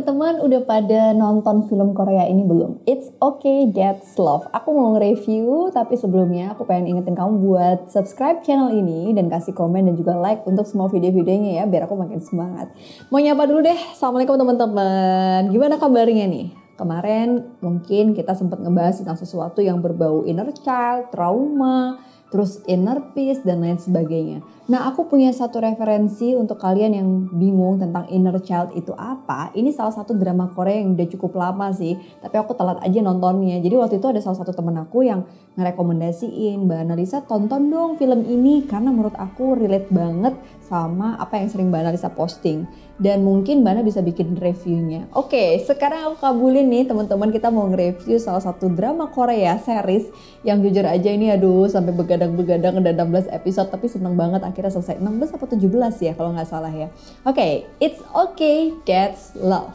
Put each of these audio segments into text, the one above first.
teman-teman udah pada nonton film Korea ini belum? It's okay that's love. Aku mau nge-review tapi sebelumnya aku pengen ingetin kamu buat subscribe channel ini dan kasih komen dan juga like untuk semua video-videonya ya biar aku makin semangat. Mau nyapa dulu deh. Assalamualaikum teman-teman. Gimana kabarnya nih? Kemarin mungkin kita sempat ngebahas tentang sesuatu yang berbau inner child, trauma, terus inner peace dan lain sebagainya. Nah, aku punya satu referensi untuk kalian yang bingung tentang inner child itu apa. Ini salah satu drama Korea yang udah cukup lama sih, tapi aku telat aja nontonnya. Jadi waktu itu ada salah satu temen aku yang ngerekomendasiin, Mbak Analisa tonton dong film ini karena menurut aku relate banget sama apa yang sering Mbak Analisa posting. Dan mungkin Mbak Ana bisa bikin reviewnya. Oke, sekarang aku kabulin nih teman-teman kita mau nge-review salah satu drama Korea series yang jujur aja ini aduh sampai begadang-begadang udah 16 episode tapi seneng banget akhirnya selesai 16 atau 17 ya kalau nggak salah ya. Oke, okay, it's okay, that's love.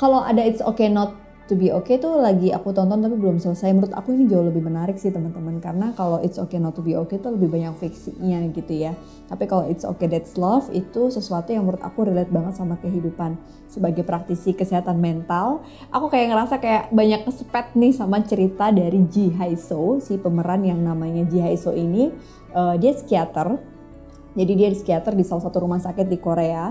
Kalau ada it's okay not to be okay tuh lagi aku tonton tapi belum selesai. Menurut aku ini jauh lebih menarik sih teman-teman karena kalau it's okay not to be okay tuh lebih banyak fiksinya gitu ya. Tapi kalau it's okay that's love itu sesuatu yang menurut aku relate banget sama kehidupan sebagai praktisi kesehatan mental. Aku kayak ngerasa kayak banyak kesepet nih sama cerita dari Ji Hae So, si pemeran yang namanya Ji Hae So ini. Uh, dia psikiater jadi dia psikiater di salah satu rumah sakit di Korea.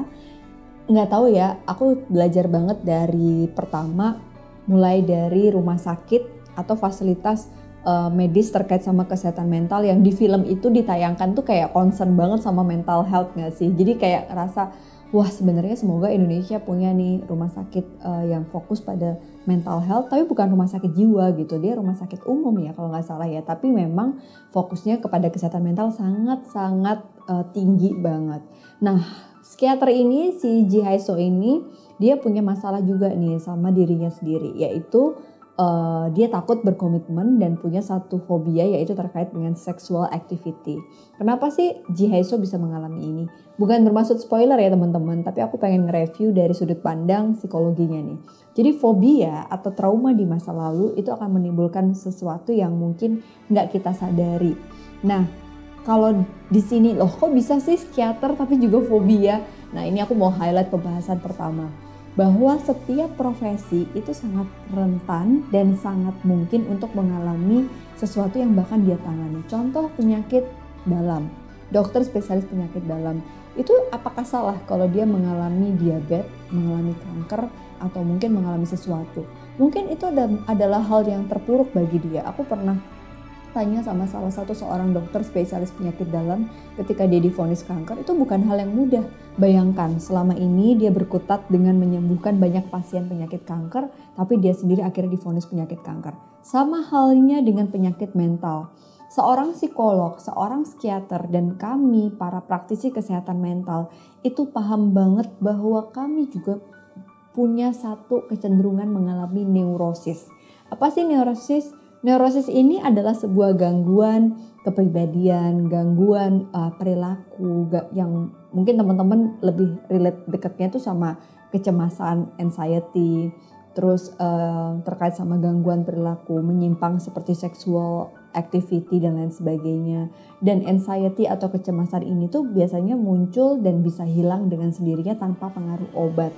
Nggak tahu ya, aku belajar banget dari pertama mulai dari rumah sakit atau fasilitas uh, medis terkait sama kesehatan mental yang di film itu ditayangkan tuh kayak concern banget sama mental health nggak sih? Jadi kayak rasa wah sebenarnya semoga Indonesia punya nih rumah sakit uh, yang fokus pada mental health tapi bukan rumah sakit jiwa gitu dia rumah sakit umum ya kalau nggak salah ya tapi memang fokusnya kepada kesehatan mental sangat sangat uh, tinggi banget nah psikiater ini si Ji Hae So ini dia punya masalah juga nih sama dirinya sendiri yaitu uh, dia takut berkomitmen dan punya satu fobia yaitu terkait dengan sexual activity. Kenapa sih Ji Hae-so bisa mengalami ini? Bukan bermaksud spoiler ya teman-teman, tapi aku pengen nge-review dari sudut pandang psikologinya nih. Jadi fobia atau trauma di masa lalu itu akan menimbulkan sesuatu yang mungkin nggak kita sadari. Nah, kalau di sini loh kok bisa sih psikiater tapi juga fobia? Nah ini aku mau highlight pembahasan pertama bahwa setiap profesi itu sangat rentan dan sangat mungkin untuk mengalami sesuatu yang bahkan dia tangani. Contoh penyakit dalam, dokter spesialis penyakit dalam itu apakah salah kalau dia mengalami diabetes, mengalami kanker, atau mungkin mengalami sesuatu? Mungkin itu adalah hal yang terpuruk bagi dia. Aku pernah tanya sama salah satu seorang dokter spesialis penyakit dalam ketika dia difonis kanker itu bukan hal yang mudah. Bayangkan selama ini dia berkutat dengan menyembuhkan banyak pasien penyakit kanker tapi dia sendiri akhirnya difonis penyakit kanker. Sama halnya dengan penyakit mental. Seorang psikolog, seorang psikiater dan kami para praktisi kesehatan mental itu paham banget bahwa kami juga punya satu kecenderungan mengalami neurosis. Apa sih neurosis? Neurosis ini adalah sebuah gangguan kepribadian, gangguan uh, perilaku yang mungkin teman-teman lebih relate dekatnya itu sama kecemasan, anxiety, terus uh, terkait sama gangguan perilaku menyimpang seperti seksual activity dan lain sebagainya. Dan anxiety atau kecemasan ini tuh biasanya muncul dan bisa hilang dengan sendirinya tanpa pengaruh obat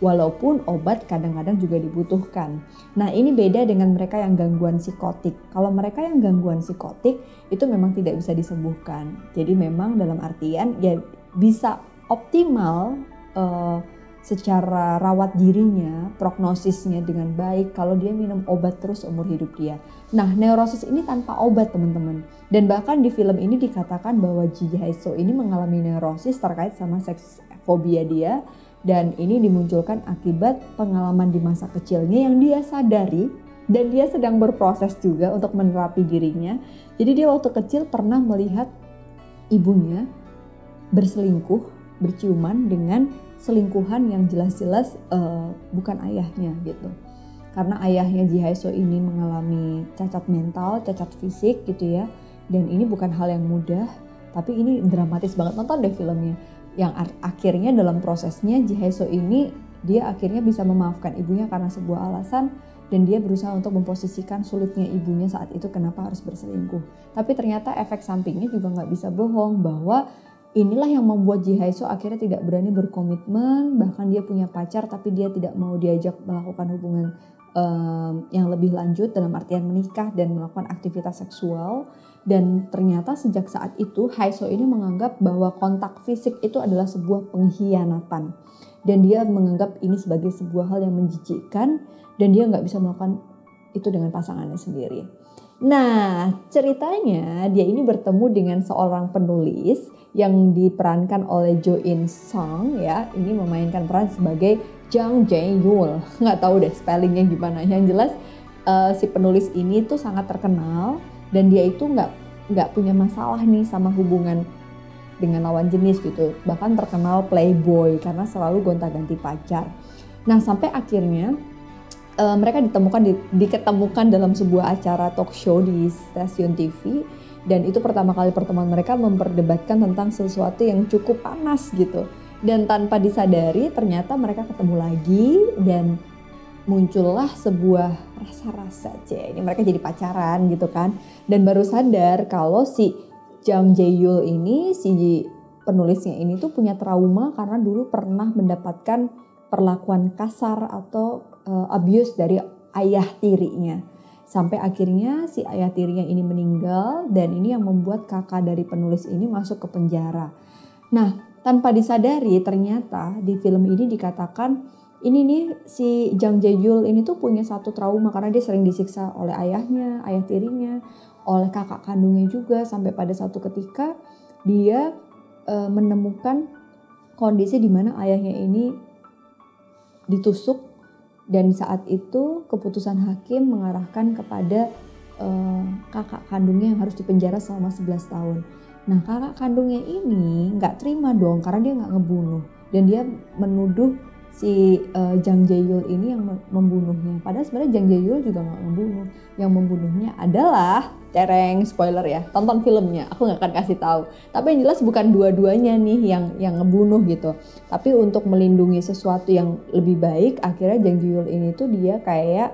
walaupun obat kadang-kadang juga dibutuhkan. Nah, ini beda dengan mereka yang gangguan psikotik. Kalau mereka yang gangguan psikotik itu memang tidak bisa disembuhkan. Jadi memang dalam artian ya bisa optimal uh, secara rawat dirinya, prognosisnya dengan baik kalau dia minum obat terus umur hidup dia. Nah, neurosis ini tanpa obat, teman-teman. Dan bahkan di film ini dikatakan bahwa Ji Hae So ini mengalami neurosis terkait sama seks fobia dia dan ini dimunculkan akibat pengalaman di masa kecilnya yang dia sadari dan dia sedang berproses juga untuk menerapi dirinya. Jadi dia waktu kecil pernah melihat ibunya berselingkuh, berciuman dengan selingkuhan yang jelas-jelas uh, bukan ayahnya gitu. Karena ayahnya Ji So ini mengalami cacat mental, cacat fisik gitu ya. Dan ini bukan hal yang mudah, tapi ini dramatis banget. Nonton deh filmnya yang akhirnya dalam prosesnya Jiheso ini dia akhirnya bisa memaafkan ibunya karena sebuah alasan dan dia berusaha untuk memposisikan sulitnya ibunya saat itu kenapa harus berselingkuh. Tapi ternyata efek sampingnya juga nggak bisa bohong bahwa inilah yang membuat Ji Hae akhirnya tidak berani berkomitmen bahkan dia punya pacar tapi dia tidak mau diajak melakukan hubungan um, yang lebih lanjut dalam artian menikah dan melakukan aktivitas seksual dan ternyata sejak saat itu Haeso ini menganggap bahwa kontak fisik itu adalah sebuah pengkhianatan dan dia menganggap ini sebagai sebuah hal yang menjijikkan dan dia nggak bisa melakukan itu dengan pasangannya sendiri. Nah, ceritanya dia ini bertemu dengan seorang penulis yang diperankan oleh Jo In Sung ya. Ini memainkan peran sebagai Jang Jae Yul. Nggak tahu deh spellingnya gimana. Yang jelas uh, si penulis ini tuh sangat terkenal dan dia itu nggak nggak punya masalah nih sama hubungan dengan lawan jenis gitu. Bahkan terkenal playboy karena selalu gonta-ganti pacar. Nah, sampai akhirnya uh, mereka ditemukan di, diketemukan dalam sebuah acara talk show di stasiun TV dan itu pertama kali pertemuan mereka memperdebatkan tentang sesuatu yang cukup panas gitu dan tanpa disadari ternyata mereka ketemu lagi dan muncullah sebuah rasa-rasa cie ini mereka jadi pacaran gitu kan dan baru sadar kalau si Jang Jae-yul ini si penulisnya ini tuh punya trauma karena dulu pernah mendapatkan perlakuan kasar atau uh, abuse dari ayah tirinya. Sampai akhirnya si ayah tirinya ini meninggal dan ini yang membuat kakak dari penulis ini masuk ke penjara. Nah, tanpa disadari ternyata di film ini dikatakan ini nih si Jang Jae-yul ini tuh punya satu trauma karena dia sering disiksa oleh ayahnya, ayah tirinya, oleh kakak kandungnya juga sampai pada satu ketika dia e, menemukan kondisi di mana ayahnya ini ditusuk dan saat itu keputusan hakim mengarahkan kepada uh, kakak kandungnya yang harus dipenjara selama 11 tahun. Nah kakak kandungnya ini nggak terima dong karena dia nggak ngebunuh dan dia menuduh si uh, Jang Jae-yul ini yang membunuhnya. Padahal sebenarnya Jang Jae-yul juga nggak membunuh. Yang membunuhnya adalah tereng spoiler ya. Tonton filmnya. Aku nggak akan kasih tahu. Tapi yang jelas bukan dua-duanya nih yang yang ngebunuh gitu. Tapi untuk melindungi sesuatu yang lebih baik, akhirnya Jang Jae-yul ini tuh dia kayak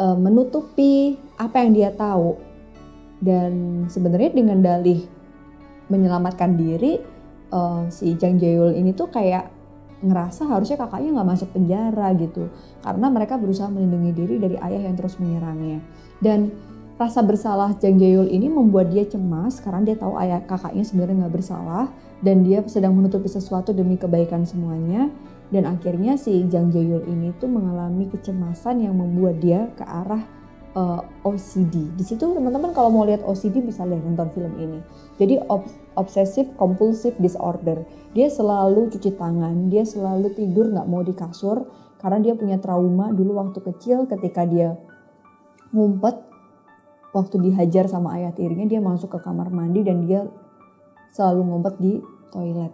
uh, menutupi apa yang dia tahu. Dan sebenarnya dengan dalih menyelamatkan diri, uh, si Jang Jae-yul ini tuh kayak ngerasa harusnya kakaknya nggak masuk penjara gitu. Karena mereka berusaha melindungi diri dari ayah yang terus menyerangnya. Dan rasa bersalah Jang Jae-yul ini membuat dia cemas karena dia tahu ayah kakaknya sebenarnya nggak bersalah dan dia sedang menutupi sesuatu demi kebaikan semuanya. Dan akhirnya si Jang Jae-yul ini tuh mengalami kecemasan yang membuat dia ke arah uh, eh, OCD. Di situ teman-teman kalau mau lihat OCD bisa lihat nonton film ini. Jadi ob obsessive compulsive disorder. Dia selalu cuci tangan, dia selalu tidur nggak mau di kasur karena dia punya trauma dulu waktu kecil ketika dia ngumpet waktu dihajar sama ayah tirinya dia masuk ke kamar mandi dan dia selalu ngumpet di toilet.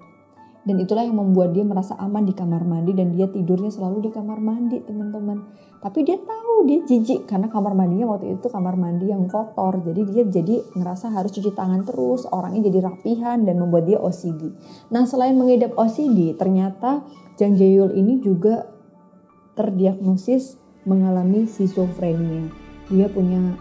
Dan itulah yang membuat dia merasa aman di kamar mandi dan dia tidurnya selalu di kamar mandi teman-teman. Tapi dia tahu dia jijik karena kamar mandinya waktu itu kamar mandi yang kotor. Jadi dia jadi ngerasa harus cuci tangan terus, orangnya jadi rapihan dan membuat dia OCD. Nah selain mengidap OCD ternyata Jang Jae-yul ini juga terdiagnosis mengalami schizophrenia. Dia punya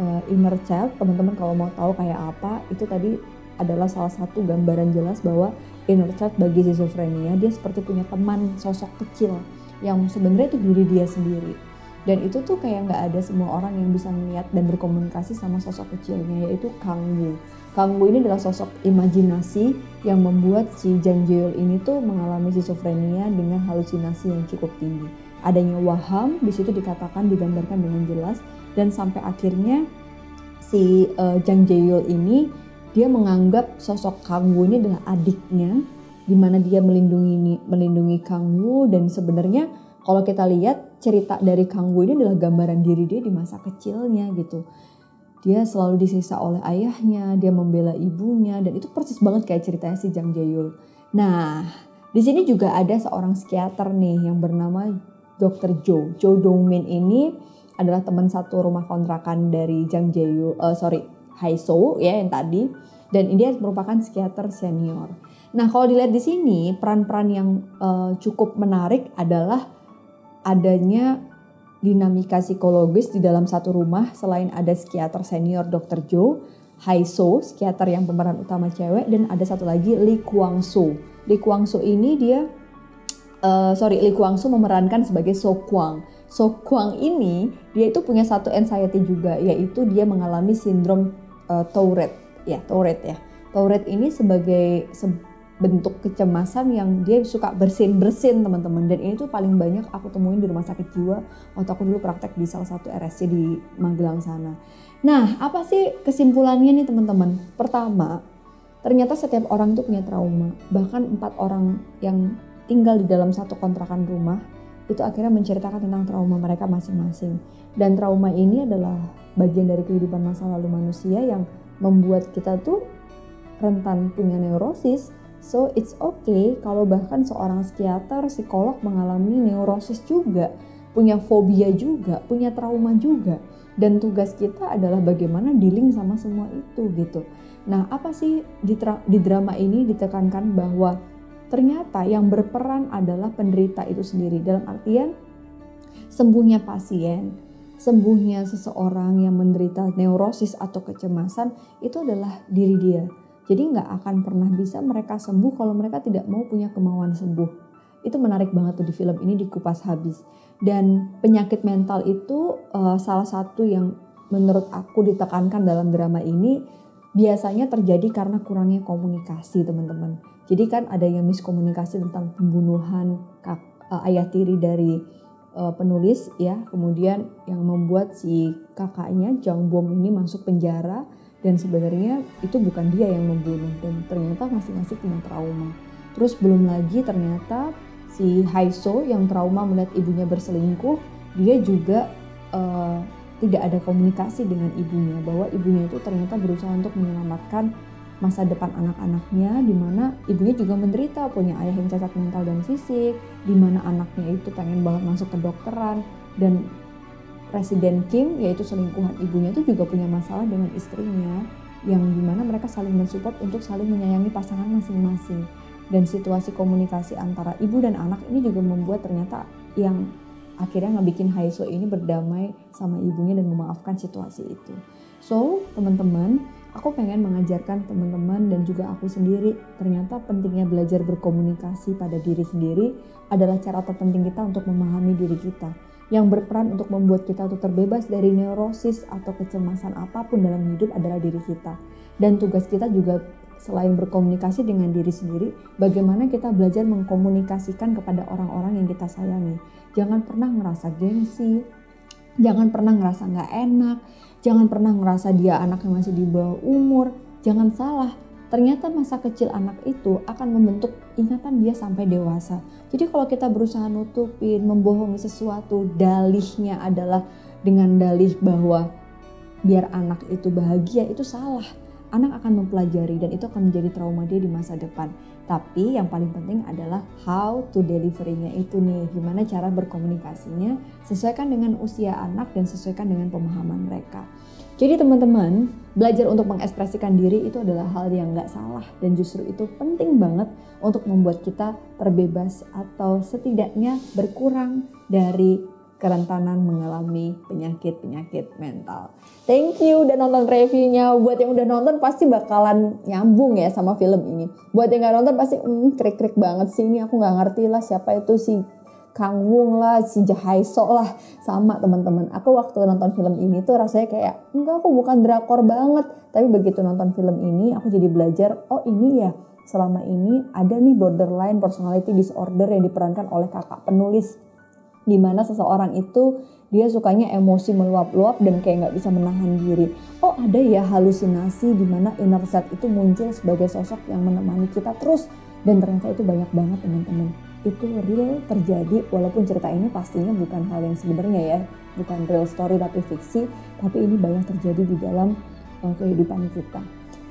uh, inner child, teman-teman kalau mau tahu kayak apa, itu tadi adalah salah satu gambaran jelas bahwa inner child bagi schizophrenia dia seperti punya teman sosok kecil yang sebenarnya itu diri dia sendiri dan itu tuh kayak nggak ada semua orang yang bisa melihat dan berkomunikasi sama sosok kecilnya yaitu Kang Wu. Kang Wu ini adalah sosok imajinasi yang membuat si Jang Jeol ini tuh mengalami schizophrenia dengan halusinasi yang cukup tinggi. Adanya waham di situ dikatakan digambarkan dengan jelas dan sampai akhirnya si uh, Jang Jeol ini dia menganggap sosok Kang Wu ini adalah adiknya di mana dia melindungi melindungi Kang Wu dan sebenarnya kalau kita lihat cerita dari Kang Wu ini adalah gambaran diri dia di masa kecilnya gitu. Dia selalu disiksa oleh ayahnya, dia membela ibunya dan itu persis banget kayak ceritanya si Jang Jae-yul. Nah, di sini juga ada seorang psikiater nih yang bernama Dr. Jo. Jo Dongmin ini adalah teman satu rumah kontrakan dari Jang Jae-yul, uh, sorry, Haiso ya yang tadi dan dia merupakan psikiater senior. Nah, kalau dilihat di sini peran-peran yang uh, cukup menarik adalah adanya dinamika psikologis di dalam satu rumah selain ada psikiater senior Dr. Joe, So, psikiater yang pemeran utama cewek, dan ada satu lagi Lee Kwang Soo. Lee Kwang Soo ini dia, uh, sorry, Lee Kwang Soo memerankan sebagai So Kwang. So Kwang ini dia itu punya satu anxiety juga, yaitu dia mengalami sindrom uh, Tourette, ya Tourette ya. Tourette ini sebagai se bentuk kecemasan yang dia suka bersin-bersin teman-teman dan ini tuh paling banyak aku temuin di rumah sakit jiwa waktu aku dulu praktek di salah satu RSC di Magelang sana. Nah, apa sih kesimpulannya nih teman-teman? Pertama, ternyata setiap orang itu punya trauma. Bahkan empat orang yang tinggal di dalam satu kontrakan rumah itu akhirnya menceritakan tentang trauma mereka masing-masing. Dan trauma ini adalah bagian dari kehidupan masa lalu manusia yang membuat kita tuh rentan punya neurosis So it's okay kalau bahkan seorang psikiater, psikolog mengalami neurosis juga, punya fobia juga, punya trauma juga. Dan tugas kita adalah bagaimana dealing sama semua itu gitu. Nah apa sih di, di drama ini ditekankan bahwa ternyata yang berperan adalah penderita itu sendiri. Dalam artian sembuhnya pasien, sembuhnya seseorang yang menderita neurosis atau kecemasan itu adalah diri dia jadi nggak akan pernah bisa mereka sembuh kalau mereka tidak mau punya kemauan sembuh. Itu menarik banget tuh di film ini dikupas habis. Dan penyakit mental itu uh, salah satu yang menurut aku ditekankan dalam drama ini biasanya terjadi karena kurangnya komunikasi teman-teman. Jadi kan ada yang miskomunikasi tentang pembunuhan kak, uh, ayah tiri dari uh, penulis ya, kemudian yang membuat si kakaknya Jang Bom ini masuk penjara dan sebenarnya itu bukan dia yang membunuh dan ternyata masing-masing punya trauma. Terus belum lagi ternyata si Haiso yang trauma melihat ibunya berselingkuh, dia juga uh, tidak ada komunikasi dengan ibunya bahwa ibunya itu ternyata berusaha untuk menyelamatkan masa depan anak-anaknya di mana ibunya juga menderita punya ayah yang cacat mental dan fisik di mana anaknya itu pengen banget masuk ke dokteran dan Presiden Kim yaitu selingkuhan ibunya itu juga punya masalah dengan istrinya yang di mana mereka saling mensupport untuk saling menyayangi pasangan masing-masing dan situasi komunikasi antara ibu dan anak ini juga membuat ternyata yang akhirnya ngebikin Haiso ini berdamai sama ibunya dan memaafkan situasi itu. So teman-teman, aku pengen mengajarkan teman-teman dan juga aku sendiri ternyata pentingnya belajar berkomunikasi pada diri sendiri adalah cara terpenting kita untuk memahami diri kita yang berperan untuk membuat kita tuh terbebas dari neurosis atau kecemasan apa pun dalam hidup adalah diri kita. Dan tugas kita juga selain berkomunikasi dengan diri sendiri, bagaimana kita belajar mengkomunikasikan kepada orang-orang yang kita sayangi. Jangan pernah ngerasa gengsi, jangan pernah ngerasa nggak enak, jangan pernah ngerasa dia anak yang masih di bawah umur. Jangan salah, ternyata masa kecil anak itu akan membentuk ingatan dia sampai dewasa. Jadi kalau kita berusaha nutupin, membohongi sesuatu, dalihnya adalah dengan dalih bahwa biar anak itu bahagia, itu salah. Anak akan mempelajari dan itu akan menjadi trauma dia di masa depan. Tapi yang paling penting adalah how to deliverynya itu nih, gimana cara berkomunikasinya, sesuaikan dengan usia anak dan sesuaikan dengan pemahaman mereka. Jadi teman-teman, belajar untuk mengekspresikan diri itu adalah hal yang nggak salah dan justru itu penting banget untuk membuat kita terbebas atau setidaknya berkurang dari kerentanan mengalami penyakit-penyakit mental. Thank you udah nonton reviewnya. Buat yang udah nonton pasti bakalan nyambung ya sama film ini. Buat yang nggak nonton pasti hmm, krik-krik banget sih ini aku nggak ngerti lah siapa itu si Kang Wung lah, si Jahaiso lah, sama teman-teman. Aku waktu nonton film ini tuh rasanya kayak, enggak aku bukan drakor banget. Tapi begitu nonton film ini, aku jadi belajar, oh ini ya, selama ini ada nih borderline personality disorder yang diperankan oleh kakak penulis. Di mana seseorang itu dia sukanya emosi meluap-luap dan kayak nggak bisa menahan diri. Oh ada ya halusinasi di mana inner self itu muncul sebagai sosok yang menemani kita terus. Dan ternyata itu banyak banget teman-teman itu real terjadi walaupun cerita ini pastinya bukan hal yang sebenarnya ya bukan real story tapi fiksi tapi ini banyak terjadi di dalam uh, kehidupan kita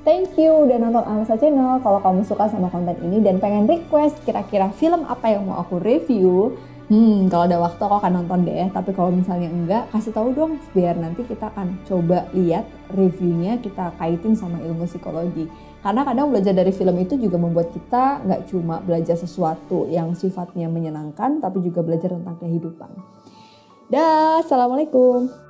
Thank you udah nonton Alsa Channel. Kalau kamu suka sama konten ini dan pengen request kira-kira film apa yang mau aku review, hmm kalau ada waktu aku akan nonton deh. Tapi kalau misalnya enggak, kasih tahu dong biar nanti kita akan coba lihat reviewnya kita kaitin sama ilmu psikologi. Karena kadang belajar dari film itu juga membuat kita nggak cuma belajar sesuatu yang sifatnya menyenangkan, tapi juga belajar tentang kehidupan. Dah, assalamualaikum.